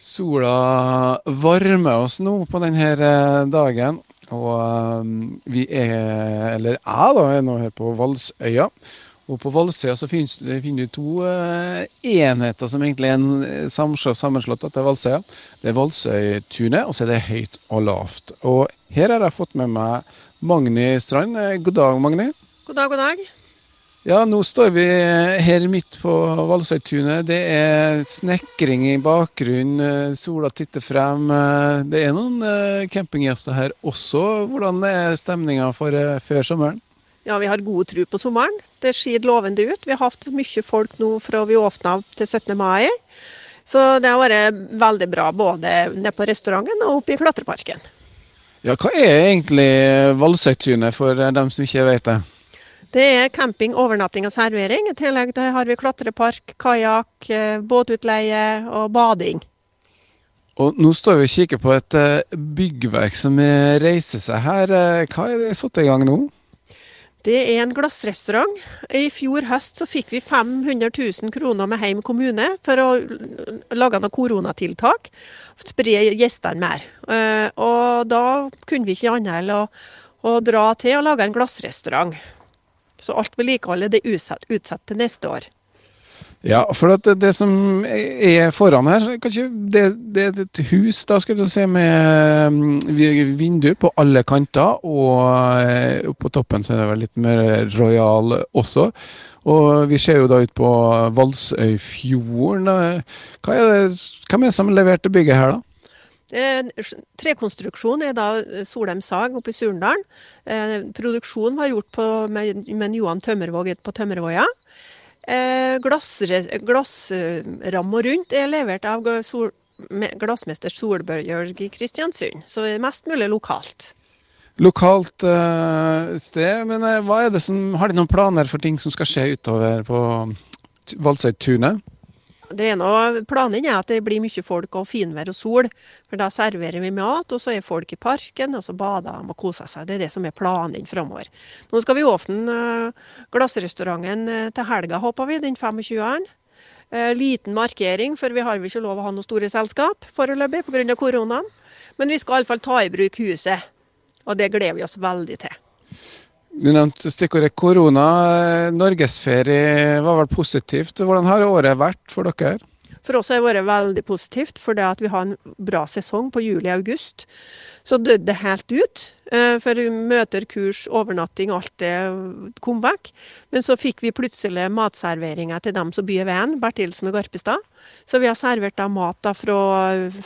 Sola varmer oss nå på denne eh, dagen. Og eh, vi er, eller jeg da, er nå her på Valsøya. Og på Valsøya så finner du to eh, enheter som egentlig er en sammenslått til Valsøya. Det er Valsøytunet, og så er det høyt og lavt. Og her har jeg fått med meg Magni Strand. God dag, Magni. God dag, god dag. Ja, nå står vi her midt på Valsøytunet. Det er snekring i bakgrunnen, sola titter frem. Det er noen eh, campinggjester her også. Hvordan er stemninga for eh, før sommeren? Ja, Vi har god tro på sommeren. Det ser lovende ut. Vi har hatt mye folk nå fra vi åpna til 17. mai. Så det har vært veldig bra både nede på restauranten og oppe i klatreparken. Ja, Hva er egentlig Valsøytunet for dem som ikke vet det? Det er camping, overnatting og servering. I tillegg har vi klatrepark, kajakk, eh, båtutleie og bading. Og Nå står vi og kikker på et eh, byggverk som reiser seg her. Eh, hva er det satt i gang nå? Det er en glassrestaurant. I fjor høst så fikk vi 500 000 kroner med Heim kommune for å lage noen koronatiltak. Spre gjestene mer. Og da kunne vi ikke annet enn å, å dra til og lage en glassrestaurant. Så alt vedlikeholdet er utsatt, utsatt til neste år. Ja, for det, som er foran her, det, det er et hus da skal du se med mm, vindu på alle kanter, og eh, på toppen så er det vel litt mer royal også. Og vi ser jo da ut på Valsøyfjorden. Hva er det, hvem er det som leverte bygget her, da? Eh, trekonstruksjon er da eh, Solheim Sag oppe i Surndalen. Eh, produksjonen var gjort på, med, med Johan Tømmervåg på Tømmervåja. Eh, glass, rundt er levert av sol, glassmester Solbjørg i Kristiansund, så mest mulig lokalt. Lokalt eh, sted, men hva er det som, har de noen planer for ting som skal skje utover på Valsøytunet? Det er noe, Planen er at det blir mye folk og finvær og sol. For da serverer vi mat, og så er folk i parken, og så bader de og koser seg. Det er det som er planen framover. Nå skal vi åpne uh, glassrestauranten uh, til helga, håper vi, den 25. Uh, liten markering, for vi har vel ikke lov å ha noen store selskap foreløpig pga. koronaen. Men vi skal iallfall ta i bruk huset, og det gleder vi oss veldig til. Du nevnte stikkordet korona. Norgesferie var vel positivt. Hvordan har året vært for dere? For oss har det vært veldig positivt, for vi har en bra sesong på juli-august. Så døde det helt ut. Eh, for møter, kurs, overnatting, alt det kom vekk. Men så fikk vi plutselig matserveringer til dem som byer veien, Bertilsen og Garpestad. Så vi har servert da mat da fra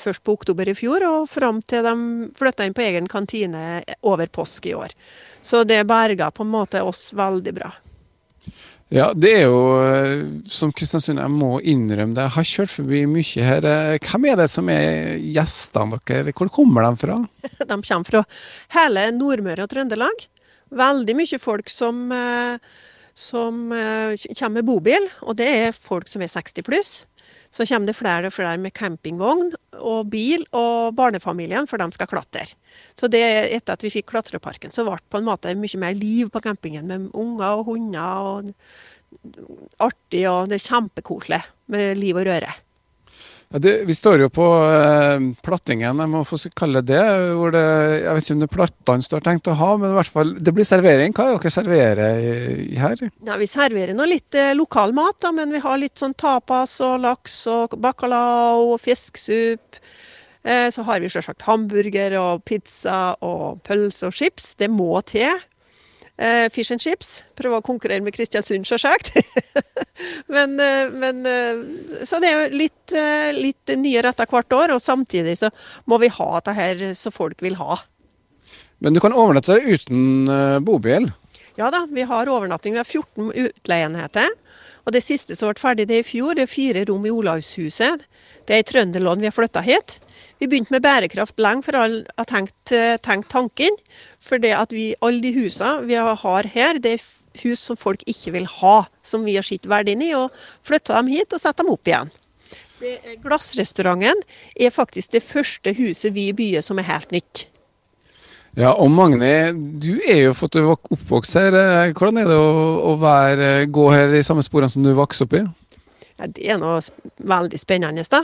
først på oktober i fjor og fram til de flytta inn på egen kantine over påske i år. Så det berga på en måte oss veldig bra. Ja, det er jo eh, som Kristiansund, jeg må innrømme det. Jeg har kjørt forbi mye her. Eh, hvem er det som er gjestene deres? Hvor kommer de fra? De kommer fra hele Nordmøre og Trøndelag. Veldig mye folk som, eh, som kommer med bobil, og det er folk som er 60 pluss. Så kommer det flere og flere med campingvogn og bil og barnefamilien, for de skal klatre. Så det, etter at vi fikk klatreparken, så ble det på en måte mye mer liv på campingen med unger og hunder. og Artig, og det er kjempekoselig med liv og røre. Ja, det, vi står jo på eh, plattingen, jeg må få kalle det hvor det. Jeg vet ikke om det er plattene har tenkt å ha, men i hvert fall, det blir servering. Hva er dere serverer her? Ja, Vi serverer nå litt eh, lokal mat, da, men vi har litt sånn tapas og laks og bacalao og fisksup. Eh, så har vi selvsagt hamburger og pizza og pølse og chips. Det må til. Uh, fish and chips. Prøve å konkurrere med Kristiansund, sjølsagt. men, uh, men uh, Så det er jo litt, litt nye retter hvert år, og samtidig så må vi ha det her så folk vil ha. Men du kan overnatte uten bobil? Ja da, vi har overnatting. Vi har 14 utleienheter. Og det siste som ble ferdig det i fjor, det er fire rom i Olavshuset. Det er i Trønderlån vi har flytta hit. Vi begynte med bærekraft lenge for alle har tenkt, eh, tenkt tanken. For det at vi, alle de husene vi har her, det er hus som folk ikke vil ha. Som vi har sett verdien i, og flytta dem hit og satt dem opp igjen. glassrestauranten er faktisk det første huset vi i byen som er helt nytt. Ja, og Magne, du er jo fått oppvokst her. Hvordan er det å, å være, gå her i samme sporene som du vokste opp i? Ja, det er noe veldig spennende, da.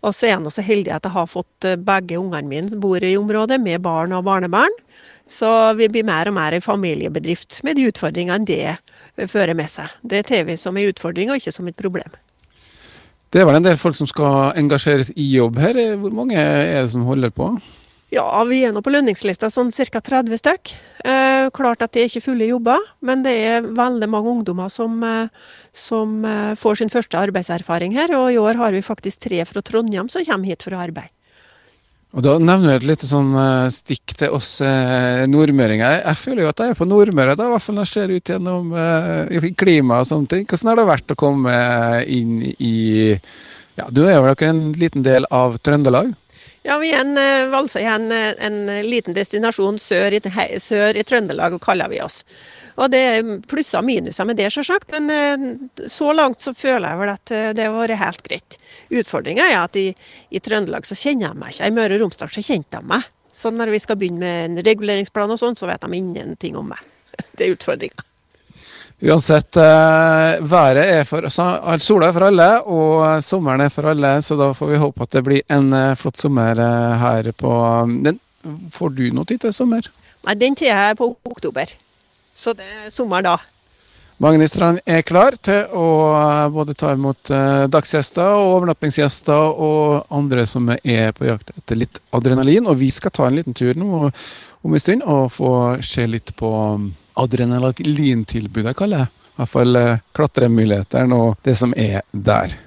Og så er jeg nå så heldig at jeg har fått eh, begge ungene mine som bor i området, med barn og barnebarn. Så vi blir mer og mer en familiebedrift med de utfordringene det fører med seg. Det tar vi som en utfordring og ikke som et problem. Det er vel en del folk som skal engasjeres i jobb her. Hvor mange er det som holder på? Ja, vi er nå på lønningslista sånn ca. 30 stykk. Eh, klart at det er ikke fulle jobber, men det er veldig mange ungdommer som, eh, som eh, får sin første arbeidserfaring her. Og i år har vi faktisk tre fra Trondheim som kommer hit for å arbeide. Og Da nevner du et lite sånn eh, stikk til oss nordmøringer. Jeg føler jo at jeg er på Nordmøre, da, i hvert fall når jeg ser ut gjennom eh, klima og sånne ting. Hvordan har det vært å komme inn i Ja, du er jo en liten del av Trøndelag? Ja, vi er en, eh, Valsøy er en, eh, en liten destinasjon sør i, sør i Trøndelag, kaller vi oss. Og det er plusser og minuser med det, selvsagt, men eh, så langt så føler jeg vel at det har vært helt greit. Utfordringa er at i, i, Trøndelag så kjenner de meg ikke. I Møre og Romsdal så kjente de meg. Så når vi skal begynne med en reguleringsplan og sånn, så vet de ingenting om meg. Det er utfordringa. Uansett, uh, været er for Sola er for alle, og sommeren er for alle, så da får vi håpe at det blir en uh, flott sommer uh, her på den, Får du noe tid til sommer? Nei, den tida er på oktober. Så det er sommer da. Magnus Strand er klar til å både ta imot dagsgjester og overnattingsgjester og andre som er på jakt etter litt adrenalin. Og vi skal ta en liten tur nå om en stund og få se litt på adrenalintilbudet, kaller jeg. I hvert fall eh, klatremulighetene og det som er der.